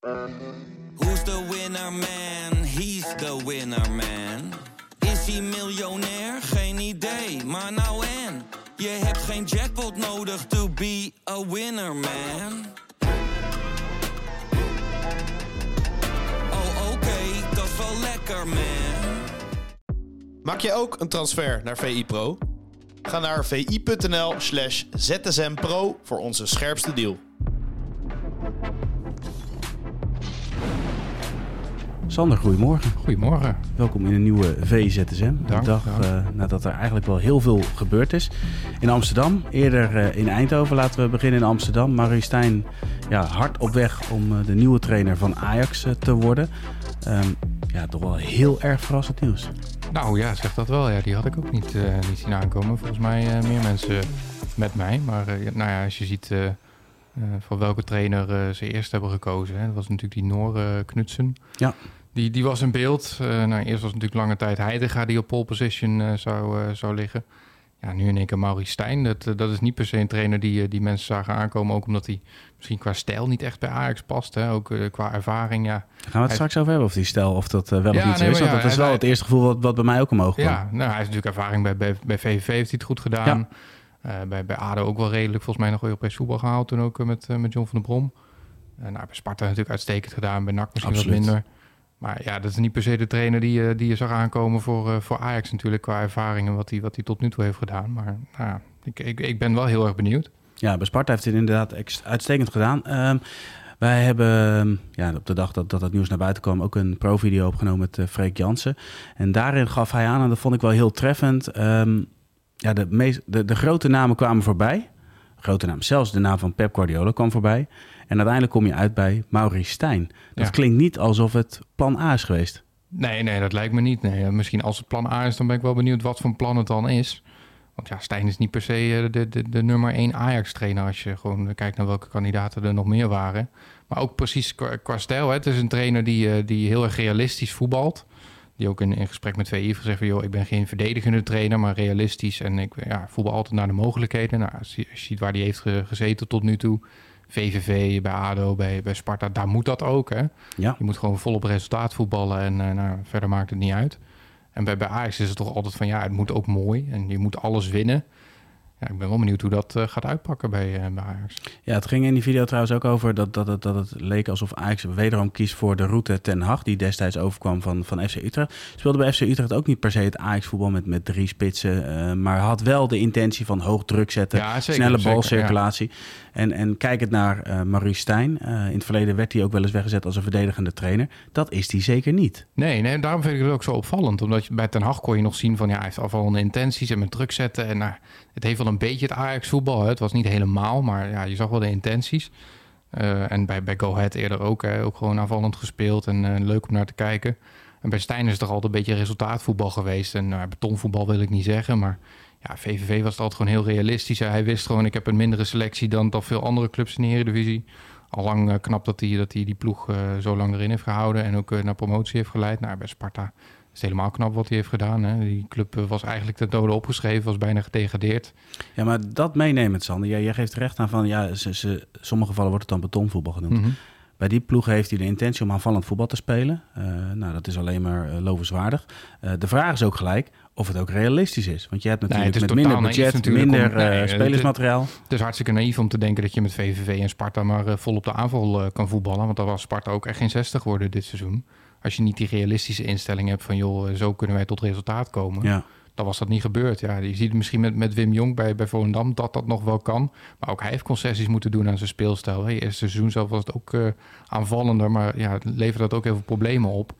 Who's the winner man? He's the winner man. Is hij miljonair? Geen idee, maar nou en. Je hebt geen jackpot nodig to be a winner man. Oh oké, dat is wel lekker man. Maak je ook een transfer naar VI Pro? Ga naar vi.nl slash zsmpro voor onze scherpste deal. Sander, goedemorgen. Goedemorgen. Welkom in een nieuwe VZSM. Dank, dag dank. eh, nadat er eigenlijk wel heel veel gebeurd is. In Amsterdam, eerder eh, in Eindhoven. Laten we beginnen in Amsterdam. Marie Stijn ja, hard op weg om eh, de nieuwe trainer van Ajax te worden. Ehm, ja, toch wel heel erg verrassend nieuws. Nou ja, zeg dat wel. Ja, die had ik ook niet, niet zien aankomen. Volgens mij meer mensen met mij. Maar nou ja, als je ziet eh, van welke trainer ze eerst hebben gekozen. Hè, dat was natuurlijk die Noor Knutsen. Ja. Die, die was in beeld. Eh, nou, eerst was natuurlijk lange tijd Heidega die op pole position eh, zou, eh, zou liggen. Ja, nu in één keer Maurice Stijn. Dat, dat is niet per se een trainer die, die mensen zagen aankomen. Ook omdat hij misschien qua stijl niet echt bij Ajax past. Hè. Ook qua ervaring, ja. Gaan we het Hij- straks over hebben of die stel of dat wel Ja, of niet zo is. Want dat is wel hij- het eerste gevoel wat, wat bij mij ook omhoog kwam. Ja, nou, hij heeft natuurlijk ervaring bij, bij, bij VVV, heeft hij het goed gedaan. Bij, bij ADO ook wel redelijk, volgens mij nog Europees voetbal gehaald. Toen ook met, met John van der Brom. Nou, bij Sparta natuurlijk uitstekend gedaan. Bij NAC misschien Absoluut. wat minder. Maar ja, dat is niet per se de trainer die, je- die zag aankomen voor, eh, voor Ajax natuurlijk. Qua ervaring en wat hij, wat tot nu toe heeft gedaan. Maar nou, ik, ik, ik ben wel heel erg benieuwd. Ja, bij Sparta heeft hij inderdaad uitstekend gedaan. Ehm, wij hebben ja, op de dag dat, dat het nieuws naar buiten kwam ook een pro-video opgenomen met eh, Freek Jansen. En daarin gaf hij aan, en dat vond ik wel heel treffend, ehm, ja, de, de, grote namen kwamen voorbij. Grote naam, zelfs de naam van Pep Guardiola kwam voorbij. En uiteindelijk kom je uit bij Maurice Stijn. Dat Ja. klinkt niet alsof het plan A is geweest. Nee, nee, dat lijkt me niet. Nee, Eh, misschien als het plan A is, dan ben ik wel benieuwd wat voor plan het dan is. Want ja, Stijn is niet per se eh, de, de, de nummer 1 Ajax-trainer... als je gewoon kijkt naar welke kandidaten er nog meer waren. Maar ook precies qua, qua stijl. Hè. Het is een trainer die, eh, die heel erg realistisch voetbalt. Die ook in, in gesprek met VI heeft gezegd... van, joh, ik ben geen verdedigende trainer, maar realistisch. En ik ja, voetbal altijd naar de mogelijkheden. Nou, als je, als je ziet waar hij heeft ge- gezeten tot nu toe... VVV, bij ADO, bij, bij Sparta, daar moet dat ook, hè? Ja, Je moet gewoon volop resultaat voetballen en eh, nou, verder maakt het niet uit. En bij, bij Ajax is het toch altijd van ja, het moet ook mooi en je moet alles winnen. Ja, ik ben wel benieuwd hoe dat eh, gaat uitpakken bij, eh, bij Ajax. Ja, het ging in die video trouwens ook over dat, dat, het, dat het leek alsof Ajax wederom kiest voor de route Ten Hag, die destijds overkwam van, van FC Utrecht. Speelde bij FC Utrecht ook niet per se het Ajax-voetbal met, met drie spitsen, maar had wel de intentie van hoog druk zetten, Ja, zeker, snelle balcirculatie. En, en kijk het naar eh Maurice Stijn. Eh, in het verleden werd hij ook wel eens weggezet als een verdedigende trainer. Dat is hij zeker niet. Nee, nee, daarom vind ik het ook zo opvallend. Omdat je bij Ten Hag kon je nog zien van ja, hij heeft afvallende intenties en met druk zetten. En nou, het heeft wel een beetje het Ajax voetbal. Het was niet helemaal, maar ja, je zag wel de intenties. Eh, en bij, bij Go Ahead eerder ook. Hè, ook gewoon aanvallend gespeeld en leuk om naar te kijken. En bij Stijn is het toch altijd een beetje resultaatvoetbal geweest. En nou, betonvoetbal wil ik niet zeggen, maar ja, VVV was het altijd gewoon heel realistisch. Hij wist gewoon, ik heb een mindere selectie dan, dan veel andere clubs in de Eredivisie. Allang eh, knap dat hij, dat hij die ploeg eh, zo lang erin heeft gehouden en ook eh, naar promotie heeft geleid. Nou, bij Sparta is het helemaal knap wat hij heeft gedaan. Hè. Die club was eigenlijk ten dode opgeschreven, was bijna gedegradeerd. Ja, maar dat meenemen, Sander. Jij, jij geeft recht aan van, ja, ze, ze, sommige gevallen wordt het dan betonvoetbal genoemd. Mhm. Bij die ploeg heeft hij de intentie om aanvallend voetbal te spelen. Nou, dat is alleen maar lovenswaardig. De vraag is ook gelijk of het ook realistisch is. Want je hebt natuurlijk met minder budget, minder om- eh, nee, spelersmateriaal. Het is hartstikke naïef om te denken dat je met VVV en Sparta maar eh, vol op de aanval eh, kan voetballen. Want dan was Sparta ook echt geen 60 worden dit seizoen. Als je niet die realistische instelling hebt van joh, zo kunnen wij tot resultaat komen. Ja. Dan was dat niet gebeurd. Ja, je ziet het misschien met, met Wim Jong bij, bij Volendam dat dat nog wel kan. Maar ook hij heeft concessies moeten doen aan zijn speelstijl. Hè. Eerste seizoen zelf was het ook aanvallender, maar ja, het leverde dat ook heel veel problemen op.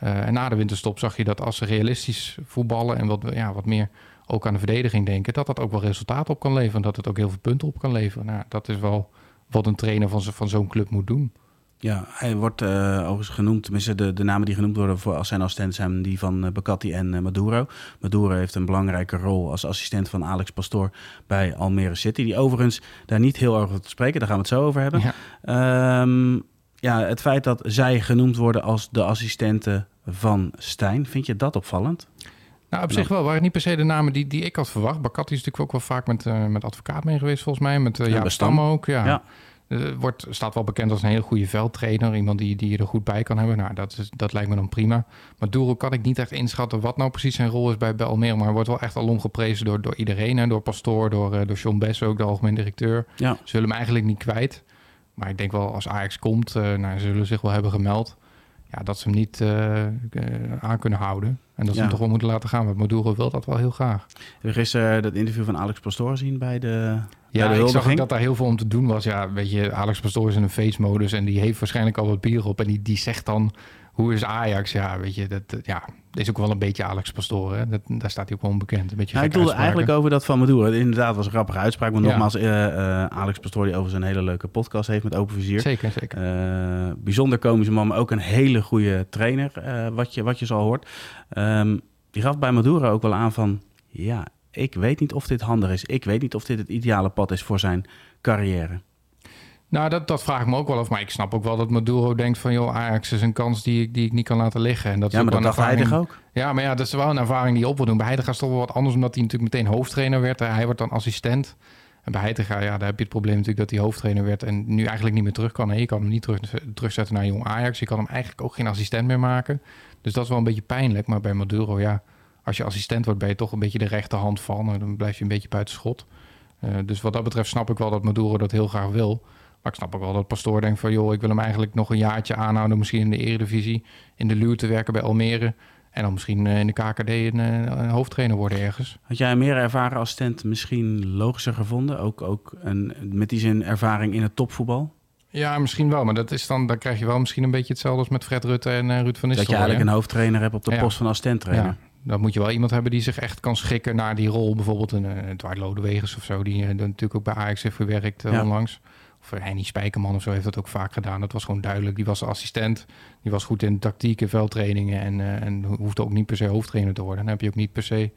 Eh, en na de winterstop zag je dat als ze realistisch voetballen en wat, ja, wat meer ook aan de verdediging denken, dat dat ook wel resultaat op kan leveren. Dat het ook heel veel punten op kan leveren. Nou, dat is wel wat een trainer van, zo- van zo'n club moet doen. Ja, hij wordt eh, overigens genoemd, tenminste de, de namen die genoemd worden voor als zijn assistent zijn die van uh, Bacatti en uh, Maduro. Maduro heeft een belangrijke rol als assistent van Alex Pastoor bij Almere City. Die overigens daar niet heel erg over te spreken, daar gaan we het zo over hebben. Ja. Um, ja, het feit dat zij genoemd worden als de assistenten van Stijn, vind je dat opvallend? Nou, op zich wel. Waren niet per se de namen die, die ik had verwacht. Bacatti is natuurlijk ook wel vaak met, uh, met advocaat mee geweest, volgens mij. Met uh, ja, Stam ook, ja. ja. Eh, wordt, staat wel bekend als een hele goede veldtrainer. Iemand die, die je er goed bij kan hebben. Nou, dat, is, dat lijkt me dan prima. Maar Doero kan ik niet echt inschatten wat nou precies zijn rol is bij, Almere. Maar hij wordt wel echt al omgeprezen door, door iedereen. Hè? Door Pastoor, door, door John Bess, ook de algemeen directeur. Ja. Ze zullen hem eigenlijk niet kwijt. Maar ik denk wel als Ajax komt, nou, ze zullen zich wel hebben gemeld. Ja, dat ze hem niet uh, aan kunnen houden. En dat ze Ja. hem toch wel moeten laten gaan. Want Maduro wil dat wel heel graag. Heb je gisteren dat interview van Alex Pastoor gezien bij de, bij de Ja, ik zag dat daar heel veel om te doen was. Ja, weet je, Alex Pastoor is in een feestmodus en die heeft waarschijnlijk al wat bier op. En die, die zegt dan, hoe is Ajax? Ja, weet je, dat, ja, is ook wel een beetje Alex Pastoor. Hè? Dat, daar staat hij ook wel onbekend. Een beetje ik bedoelde uitspraken. eigenlijk over dat van Maduro. Inderdaad, was een grappige uitspraak. Maar Ja. nogmaals, eh, eh, Alex Pastoor die over zijn hele leuke podcast heeft met Open Vizier. Zeker, zeker. Eh, bijzonder komische man, maar ook een hele goede trainer, wat, je, wat je zo hoort. Ehm, die gaf bij Maduro ook wel aan van... Ja, ik weet niet of dit handig is. Ik weet niet of dit het ideale pad is voor zijn carrière. Nou, dat, dat vraag ik me ook wel af. Maar ik snap ook wel dat Maduro denkt van... joh, Ajax is een kans die ik, die ik niet kan laten liggen. En dat is Ja, maar dat dacht ervaring- ook? Ja, maar ja, dat is wel een ervaring die je op wil doen. Bij Heitinga is het toch wel wat anders... omdat hij natuurlijk meteen hoofdtrainer werd. Hij wordt dan assistent. En bij Heitinga, ja, daar heb je het probleem natuurlijk... dat hij hoofdtrainer werd en nu eigenlijk niet meer terug kan. Nee, je kan hem niet terug, terugzetten naar jong Ajax. Je kan hem eigenlijk ook geen assistent meer maken. Dus dat is wel een beetje pijnlijk. Maar bij Maduro, ja... als je assistent wordt, ben je toch een beetje de rechterhand van. En dan blijf je een beetje buiten schot. Eh, dus wat dat betreft snap ik wel dat Maduro dat heel graag wil. Maar ik snap ook wel dat Pastoor denkt van... joh, ik wil hem eigenlijk nog een jaartje aanhouden... misschien in de eredivisie, in de luur te werken bij Almere... en dan misschien eh, in de KKD een, eh, een hoofdtrainer worden ergens. Had jij een meer ervaren assistent misschien logischer gevonden? Ook, ook een, met die zin ervaring in het topvoetbal? Ja, misschien wel. Maar dat is dan, dan krijg je wel misschien een beetje hetzelfde... als met Fred Rutte en eh, Ruud van Dat je Nistelrooy. eigenlijk een hoofdtrainer hebt op de Ja. post van assistent-trainer. Ja, dan moet je wel iemand hebben die zich echt kan schikken naar die rol. Bijvoorbeeld een uh, Dwight Lodewegers of zo, die uh, natuurlijk ook bij Ajax heeft gewerkt uh, Ja. onlangs. Of Henny Spijkerman of zo heeft dat ook vaak gedaan. Dat was gewoon duidelijk. Die was assistent, die was goed in tactiek en veldtrainingen en, uh, en hoefde ook niet per se hoofdtrainer te worden. Dan heb je ook niet per se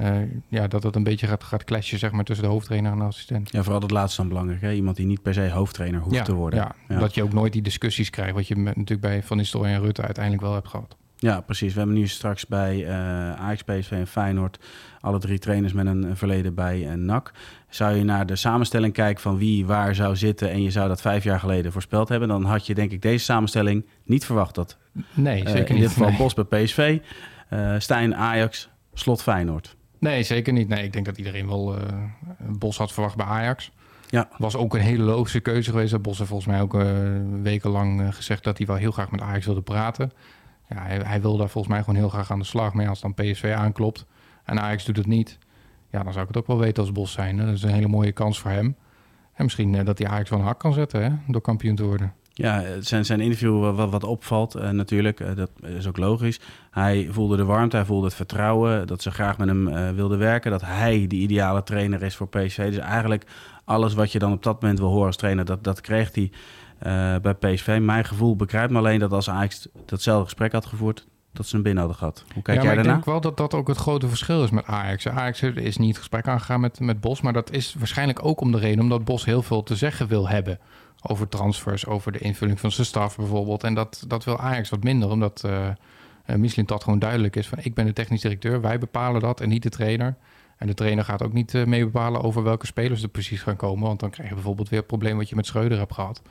uh, ja, dat dat een beetje gaat, gaat clashen zeg maar, tussen de hoofdtrainer en de assistent. Ja, vooral dat laatste dan belangrijk. Hè? Iemand die niet per se hoofdtrainer hoeft ja, te worden. Ja, ja, dat je ook nooit die discussies krijgt... wat je met, natuurlijk bij Van Nistelrooy en Rutte uiteindelijk wel hebt gehad. Ja, precies. We hebben nu straks bij uh, Ajax, PSV en Feyenoord... alle drie trainers met een, een verleden bij uh, NAC. Zou je naar de samenstelling kijken van wie waar zou zitten... en je zou dat vijf jaar geleden voorspeld hebben... dan had je denk ik deze samenstelling niet verwacht. Dat, nee, zeker uh, in niet. dit geval nee. Bos bij PSV, uh, Stijn Ajax, Slot Feyenoord. Nee, zeker niet. Nee, ik denk dat iedereen wel Bos had verwacht bij Ajax. Ja. Was ook een hele logische keuze geweest. Dat Bos heeft volgens mij ook wekenlang gezegd dat hij wel heel graag met Ajax wilde praten. Ja, hij, wil daar volgens mij gewoon heel graag aan de slag mee als dan PSV aanklopt. En Ajax doet het niet. Ja, dan zou ik het ook wel weten als Bos zijn. Dat is een hele mooie kans voor hem. En misschien uh, dat hij Ajax van een hak kan zetten hè? door kampioen te worden. Ja, zijn, zijn interview wat, opvalt uh, natuurlijk, dat is ook logisch. Hij voelde de warmte, hij voelde het vertrouwen, dat ze graag met hem uh, wilden werken. Dat hij de ideale trainer is voor PSV. Dus eigenlijk alles wat je dan op dat moment wil horen als trainer, dat, dat kreeg hij bij PSV. Mijn gevoel begrijpt me alleen dat als Ajax datzelfde gesprek had gevoerd, dat ze hem binnen hadden gehad. Hoe kijk ja, jij daarna? Ik denk wel dat dat ook het grote verschil is met Ajax. Ajax is niet het gesprek aangegaan met, met Bos, maar dat is waarschijnlijk ook om de reden omdat Bos heel veel te zeggen wil hebben over transfers, over de invulling van zijn staf bijvoorbeeld. En dat, dat wil Ajax wat minder, omdat uh, uh, Michelin dat gewoon duidelijk is van ik ben de technisch directeur, wij bepalen dat en niet de trainer. En de trainer gaat ook niet uh, mee bepalen over welke spelers er precies gaan komen, want dan krijg je bijvoorbeeld weer het probleem wat je met Schreuder hebt gehad.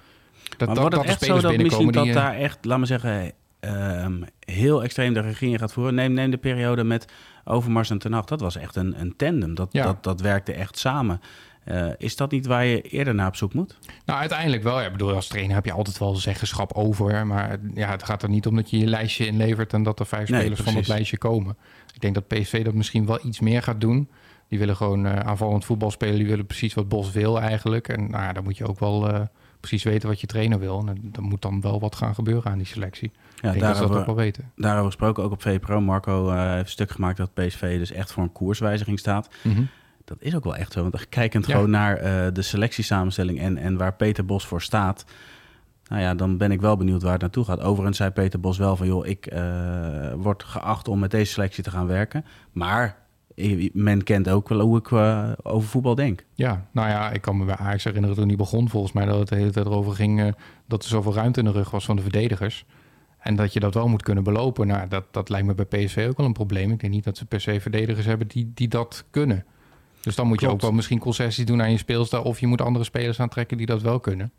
Dat, maar wordt dat, het echt zo dat misschien dat daar echt, laat me zeggen, um, heel extreem de regie in gaat voeren? Neem, neem de periode met Overmars en Ten Hag. Dat was echt een, een tandem. Dat, ja. dat, dat werkte echt samen. Uh, is dat niet waar je eerder naar op zoek moet? Nou, uiteindelijk wel. Ja, ik bedoel, als trainer heb je altijd wel zeggenschap over. Maar ja, het gaat er niet om dat je je lijstje inlevert en dat er vijf Nee, spelers van dat lijstje komen. Ik denk dat PSV dat misschien wel iets meer gaat doen. Die willen gewoon uh, aanvallend voetbal spelen. Die willen precies wat Bos wil eigenlijk. En nou ja, dan moet je ook wel precies weten wat je trainer wil. En er moet dan wel wat gaan gebeuren aan die selectie. Ja, ik denk dat ze dat ook wel weten. Daarover gesproken, ook op VPRO. Marco uh, heeft een stuk gemaakt dat PSV dus echt voor een koerswijziging staat. Mm -hmm. Dat is ook wel echt zo. Want kijkend ja. gewoon naar uh, de selectiesamenstelling en, en waar Peter Bos voor staat. Nou ja, dan ben ik wel benieuwd waar het naartoe gaat. Overigens zei Peter Bos wel van... joh, ik uh, word geacht om met deze selectie te gaan werken. Maar men kent ook wel hoe ik uh, over voetbal denk. Ja, nou ja, ik kan me bij Ajax herinneren toen hij begon... volgens mij dat het de hele tijd erover ging... Uh, dat er zoveel ruimte in de rug was van de verdedigers. En dat je dat wel moet kunnen belopen. Nou, dat, dat lijkt me bij PSV ook wel een probleem. Ik denk niet dat ze per se verdedigers hebben die, die dat kunnen. Dus dan moet je ook wel misschien concessies doen aan je speelstijl... of je moet andere spelers aantrekken die dat wel kunnen.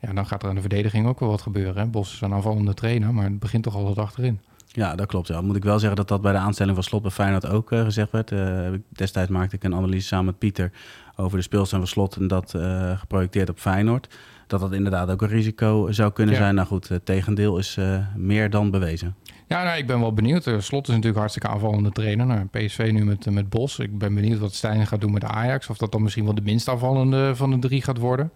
Ja, dan gaat er aan de verdediging ook wel wat gebeuren. Hè? Bos is een aanvallende trainer, maar het begint toch altijd achterin. Ja, dat klopt. Ja. Moet ik wel zeggen dat dat bij de aanstelling van Slot bij Feyenoord ook uh, gezegd werd. Uh, destijds maakte ik een analyse samen met Pieter over de speelstand van Slot en dat uh, geprojecteerd op Feyenoord. Dat dat inderdaad ook een risico zou kunnen ja. zijn. Nou goed, het tegendeel is meer dan bewezen. Ja, nou, ik ben wel benieuwd. Slot is natuurlijk hartstikke aanvallende trainer. Nou, PSV nu met, met Bos. Ik ben benieuwd wat Stijn gaat doen met Ajax. Of dat dan misschien wel de minst aanvallende van de drie gaat worden.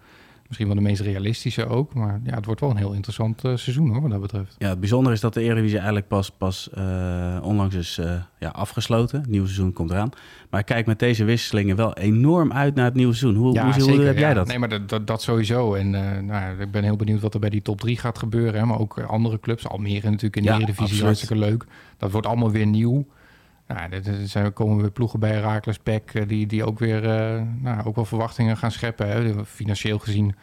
Misschien wel de meest realistische ook. Maar ja, het wordt wel een heel interessant uh, seizoen hoor, wat dat betreft. Ja, het bijzondere is dat de Eredivisie eigenlijk pas, pas uh, onlangs is uh, ja, afgesloten. Het nieuwe seizoen komt eraan. Maar ik kijk met deze wisselingen wel enorm uit naar het nieuwe seizoen. Hoe, ja, hoe, zeker, hoe heb ja. jij dat? Nee, maar dat, dat, dat sowieso. En nou, ik ben heel benieuwd wat er bij die top 3 gaat gebeuren. Hè. Maar ook andere clubs. Almere natuurlijk in de Eredivisie. absoluut. Hartstikke leuk. Dat wordt allemaal weer nieuw. Nou, er zijn, komen weer ploegen bij Herakles, Pek, die, die ook weer eh, nou, ook wel verwachtingen gaan scheppen. Hè. Financieel gezien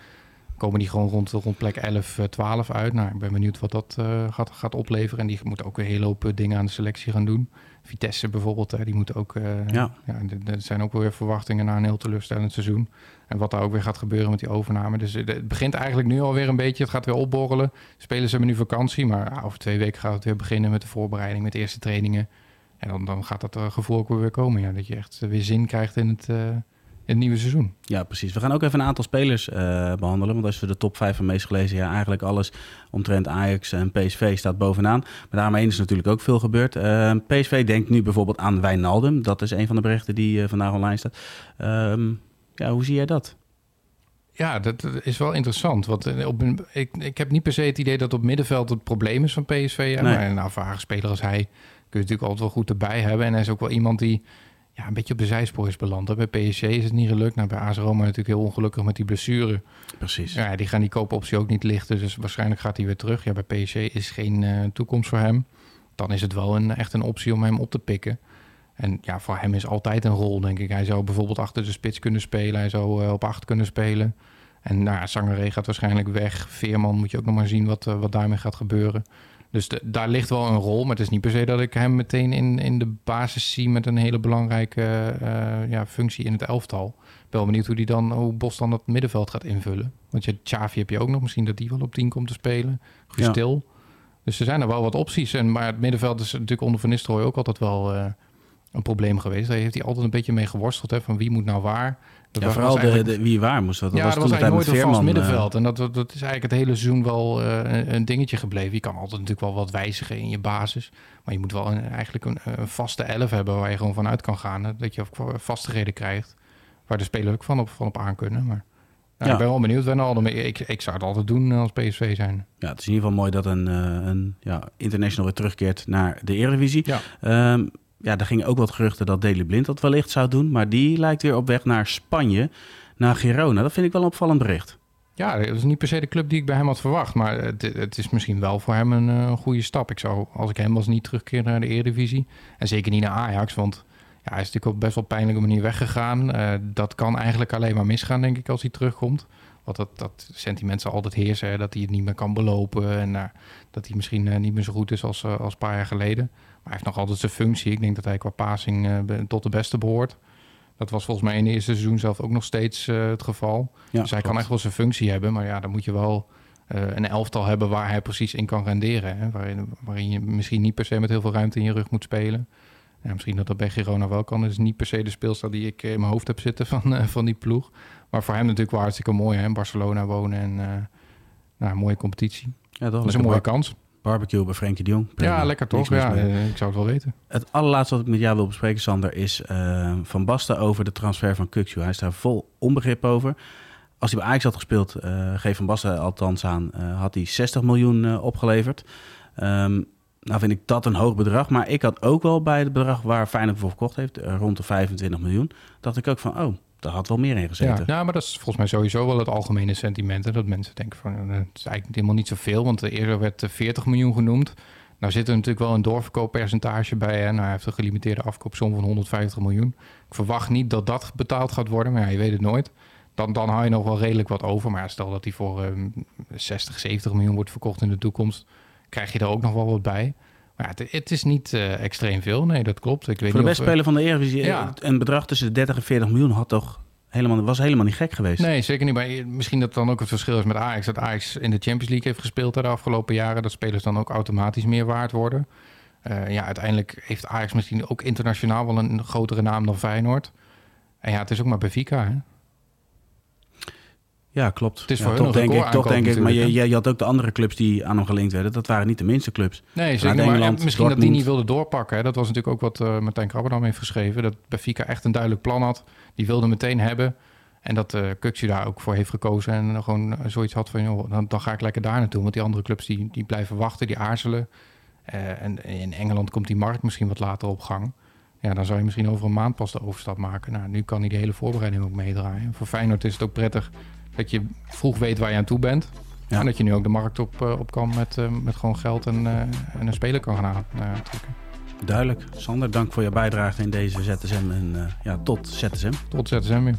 komen die gewoon rond, rond plek 11, eh, 12 uit. Nou, ik ben benieuwd wat dat eh, gaat, gaat opleveren. En die moeten ook weer een hele hoop eh, dingen aan de selectie gaan doen. Vitesse bijvoorbeeld, hè, die moeten ook... eh, Ja. er- er zijn ook weer verwachtingen na een heel teleurstellend seizoen. En wat daar ook weer gaat gebeuren met die overname. Dus eh, het begint eigenlijk nu alweer een beetje. Het gaat weer opborrelen. Spelers hebben nu vakantie, maar ja, over twee weken gaat het weer beginnen met de voorbereiding, met de eerste trainingen. En dan, dan gaat dat eh, gevoel ook weer komen. Ja, dat je echt eh, weer zin krijgt in het, eh, in het nieuwe seizoen. Ja, precies. We gaan ook even een aantal spelers eh, behandelen. Want als we de top 5 van meest gelezen, ja, eigenlijk alles omtrent Ajax en PSV staat bovenaan. Maar daarmee is natuurlijk ook veel gebeurd. PSV denkt nu bijvoorbeeld aan Wijnaldum. Dat is een van de berichten die vandaag online staat. Ehm, ja, hoe zie jij dat? Ja, dat is wel interessant. Want op, een- ik, ik heb niet per se het idee dat op middenveld het probleem is van PSV. Hè? Nee. Maar een ervaren speler als hij kun je natuurlijk altijd wel goed erbij hebben. En hij is ook wel iemand die ja, een beetje op de zijspoor is beland. hè. Bij PSG is het niet gelukt. Nou, bij AS Roma natuurlijk heel ongelukkig met die blessure. Precies. Ja, die gaan die koopoptie ook niet lichten. Dus waarschijnlijk gaat hij weer terug. Ja, bij PSG is geen eh, toekomst voor hem. Dan is het wel een, echt een optie om hem op te pikken. En ja, voor hem is altijd een rol, denk ik. Hij zou bijvoorbeeld achter de spits kunnen spelen. Hij zou eh, op acht kunnen spelen. En nou, ja, Sangaré gaat waarschijnlijk weg. Veerman moet je ook nog maar zien wat, eh, wat daarmee gaat gebeuren. Dus de- daar ligt wel een rol. Maar het is niet per se dat ik hem meteen in, in de basis zie... met een hele belangrijke eh, ja, functie in het elftal. Ik ben wel benieuwd hoe, die dan, hoe Bos dan dat middenveld gaat invullen. Want je, Xavi heb je ook nog. Misschien dat die wel op 10 komt te spelen. Ja. Gustil. Dus er zijn er wel wat opties. En, maar het middenveld is natuurlijk onder Van Nistelrooy ook altijd wel eh, een probleem geweest. Daar heeft hij altijd een beetje mee geworsteld. Hè, van wie moet nou waar. Dat Ja, vooral de, de, wie waar moest. Dat, ja, was dat was eigenlijk nooit een vast eh, middenveld. En dat, dat, dat is eigenlijk het hele seizoen wel eh, een, een dingetje gebleven. Je kan altijd natuurlijk wel wat wijzigen in je basis. Maar je moet wel een, eigenlijk een, een vaste elf hebben waar je gewoon vanuit kan gaan. hè. Dat je ook vastigheden krijgt. Waar de spelers ook van op, van op aan kunnen. Maar Ja. ik ben wel benieuwd. Wijnaldum. Ik, ik zou het altijd doen als PSV zijn. Ja, het is in ieder geval mooi dat een, eh, een ja, international weer terugkeert naar de Eredivisie. Ja. Ehm, ja, er gingen ook wat geruchten dat Daley Blind dat wellicht zou doen. Maar die lijkt weer op weg naar Spanje, naar Girona. Dat vind ik wel een opvallend bericht. Ja, dat is niet per se de club die ik bij hem had verwacht. Maar het, het is misschien wel voor hem een, eh, goede stap. Ik zou, als ik hem was, niet terugkeren naar de Eredivisie. En zeker niet naar Ajax, want ja, hij is natuurlijk op best wel pijnlijke manier weggegaan. Eh, dat kan eigenlijk alleen maar misgaan, denk ik, als hij terugkomt. Want dat, dat sentiment zal altijd heersen, dat hij het niet meer kan belopen. En eh, dat hij misschien niet meer zo goed is als, als een paar jaar geleden. Hij heeft nog altijd zijn functie. Ik denk dat hij qua passing eh, tot de beste behoort. Dat was volgens mij in het eerste seizoen zelf ook nog steeds eh, het geval. Ja, dus hij kan echt wel zijn functie hebben. Maar ja, dan moet je wel eh, een elftal hebben waar hij precies in kan renderen. Hè? Waarin, waarin je misschien niet per se met heel veel ruimte in je rug moet spelen. Ja, misschien dat dat bij Girona wel kan. Dat is niet per se de speelstijl die ik in mijn hoofd heb zitten van, van die ploeg. Maar voor hem natuurlijk wel hartstikke mooi. Hè? Barcelona wonen en nou, een mooie competitie. Ja? Dat is een mooie kans. Barbecue bij Frenkie de Jong. Prima. Ja, lekker toch? Ja, eh, ik zou het wel weten. Het allerlaatste wat ik met jou wil bespreken, Sander, is eh, Van Basten over de transfer van Kukcu. Hij is daar vol onbegrip over. Als hij bij Ajax had gespeeld, eh geeft Van Basten althans aan, eh, had hij 60 miljoen opgeleverd. Ehm, nou vind ik dat een hoog bedrag. Maar ik had ook wel bij het bedrag waar Feyenoord voor verkocht heeft, rond de 25 miljoen, dacht ik ook van, oh, daar had wel meer in gezeten. ja, maar dat is volgens mij sowieso wel het algemene sentiment. Hè? Dat mensen denken van, eh, het is eigenlijk helemaal niet zoveel. Want eerder werd eh, 40 miljoen genoemd. Nou zit er natuurlijk wel een doorverkooppercentage bij. Hè? Nou, hij heeft een gelimiteerde afkoopsom van 150 miljoen. Ik verwacht niet dat dat betaald gaat worden. Maar ja, je weet het nooit. Dan, dan hou je nog wel redelijk wat over. Maar stel dat hij voor eh, 60, 70 miljoen wordt verkocht in de toekomst. Krijg je er ook nog wel wat bij. Maar het, het is niet eh, extreem veel. Nee, dat klopt. Ik weet Voor de beste eh, speler van de Eredivisie, Ja. eh, een bedrag tussen de 30 en 40 miljoen had toch helemaal, was helemaal niet gek geweest. Nee, zeker niet. Maar misschien dat dan ook het verschil is met Ajax. Dat Ajax in de Champions League heeft gespeeld de afgelopen jaren. Dat spelers dan ook automatisch meer waard worden. Uh, ja, uiteindelijk heeft Ajax misschien ook internationaal wel een grotere naam dan Feyenoord. En ja, het is ook maar Benfica, hè? Ja, klopt. Het is ja, voor toch denk ik, toch denk ik. Maar je, je, je, had ook de andere clubs die aan hem gelinkt werden. Dat waren niet de minste clubs. Nee, zeker. Maar Engeland, misschien dat die niet wilde doorpakken. Hè. Dat was natuurlijk ook wat uh, Martijn Krabberdam heeft geschreven. Dat Benfica echt een duidelijk plan had. Die wilde meteen hebben. En dat uh, daar ook voor heeft gekozen. En gewoon zoiets had van, joh, dan, dan, ga ik lekker daar naartoe. Want die andere clubs die, die blijven wachten, die aarzelen. Uh, en in Engeland komt die markt misschien wat later op gang. Ja, dan zou je misschien over een maand pas de overstap maken. Nou, nu kan hij de hele voorbereiding ook meedraaien. Voor Feyenoord is het ook prettig dat je vroeg weet waar je aan toe bent. Ja. En dat je nu ook de markt op, uh, op kan met, uh, met gewoon geld en, uh, en een speler kan gaan aantrekken. Duidelijk. Sander, dank voor je bijdrage in deze ZSM. En ja, tot ZSM. Tot ZSM weer.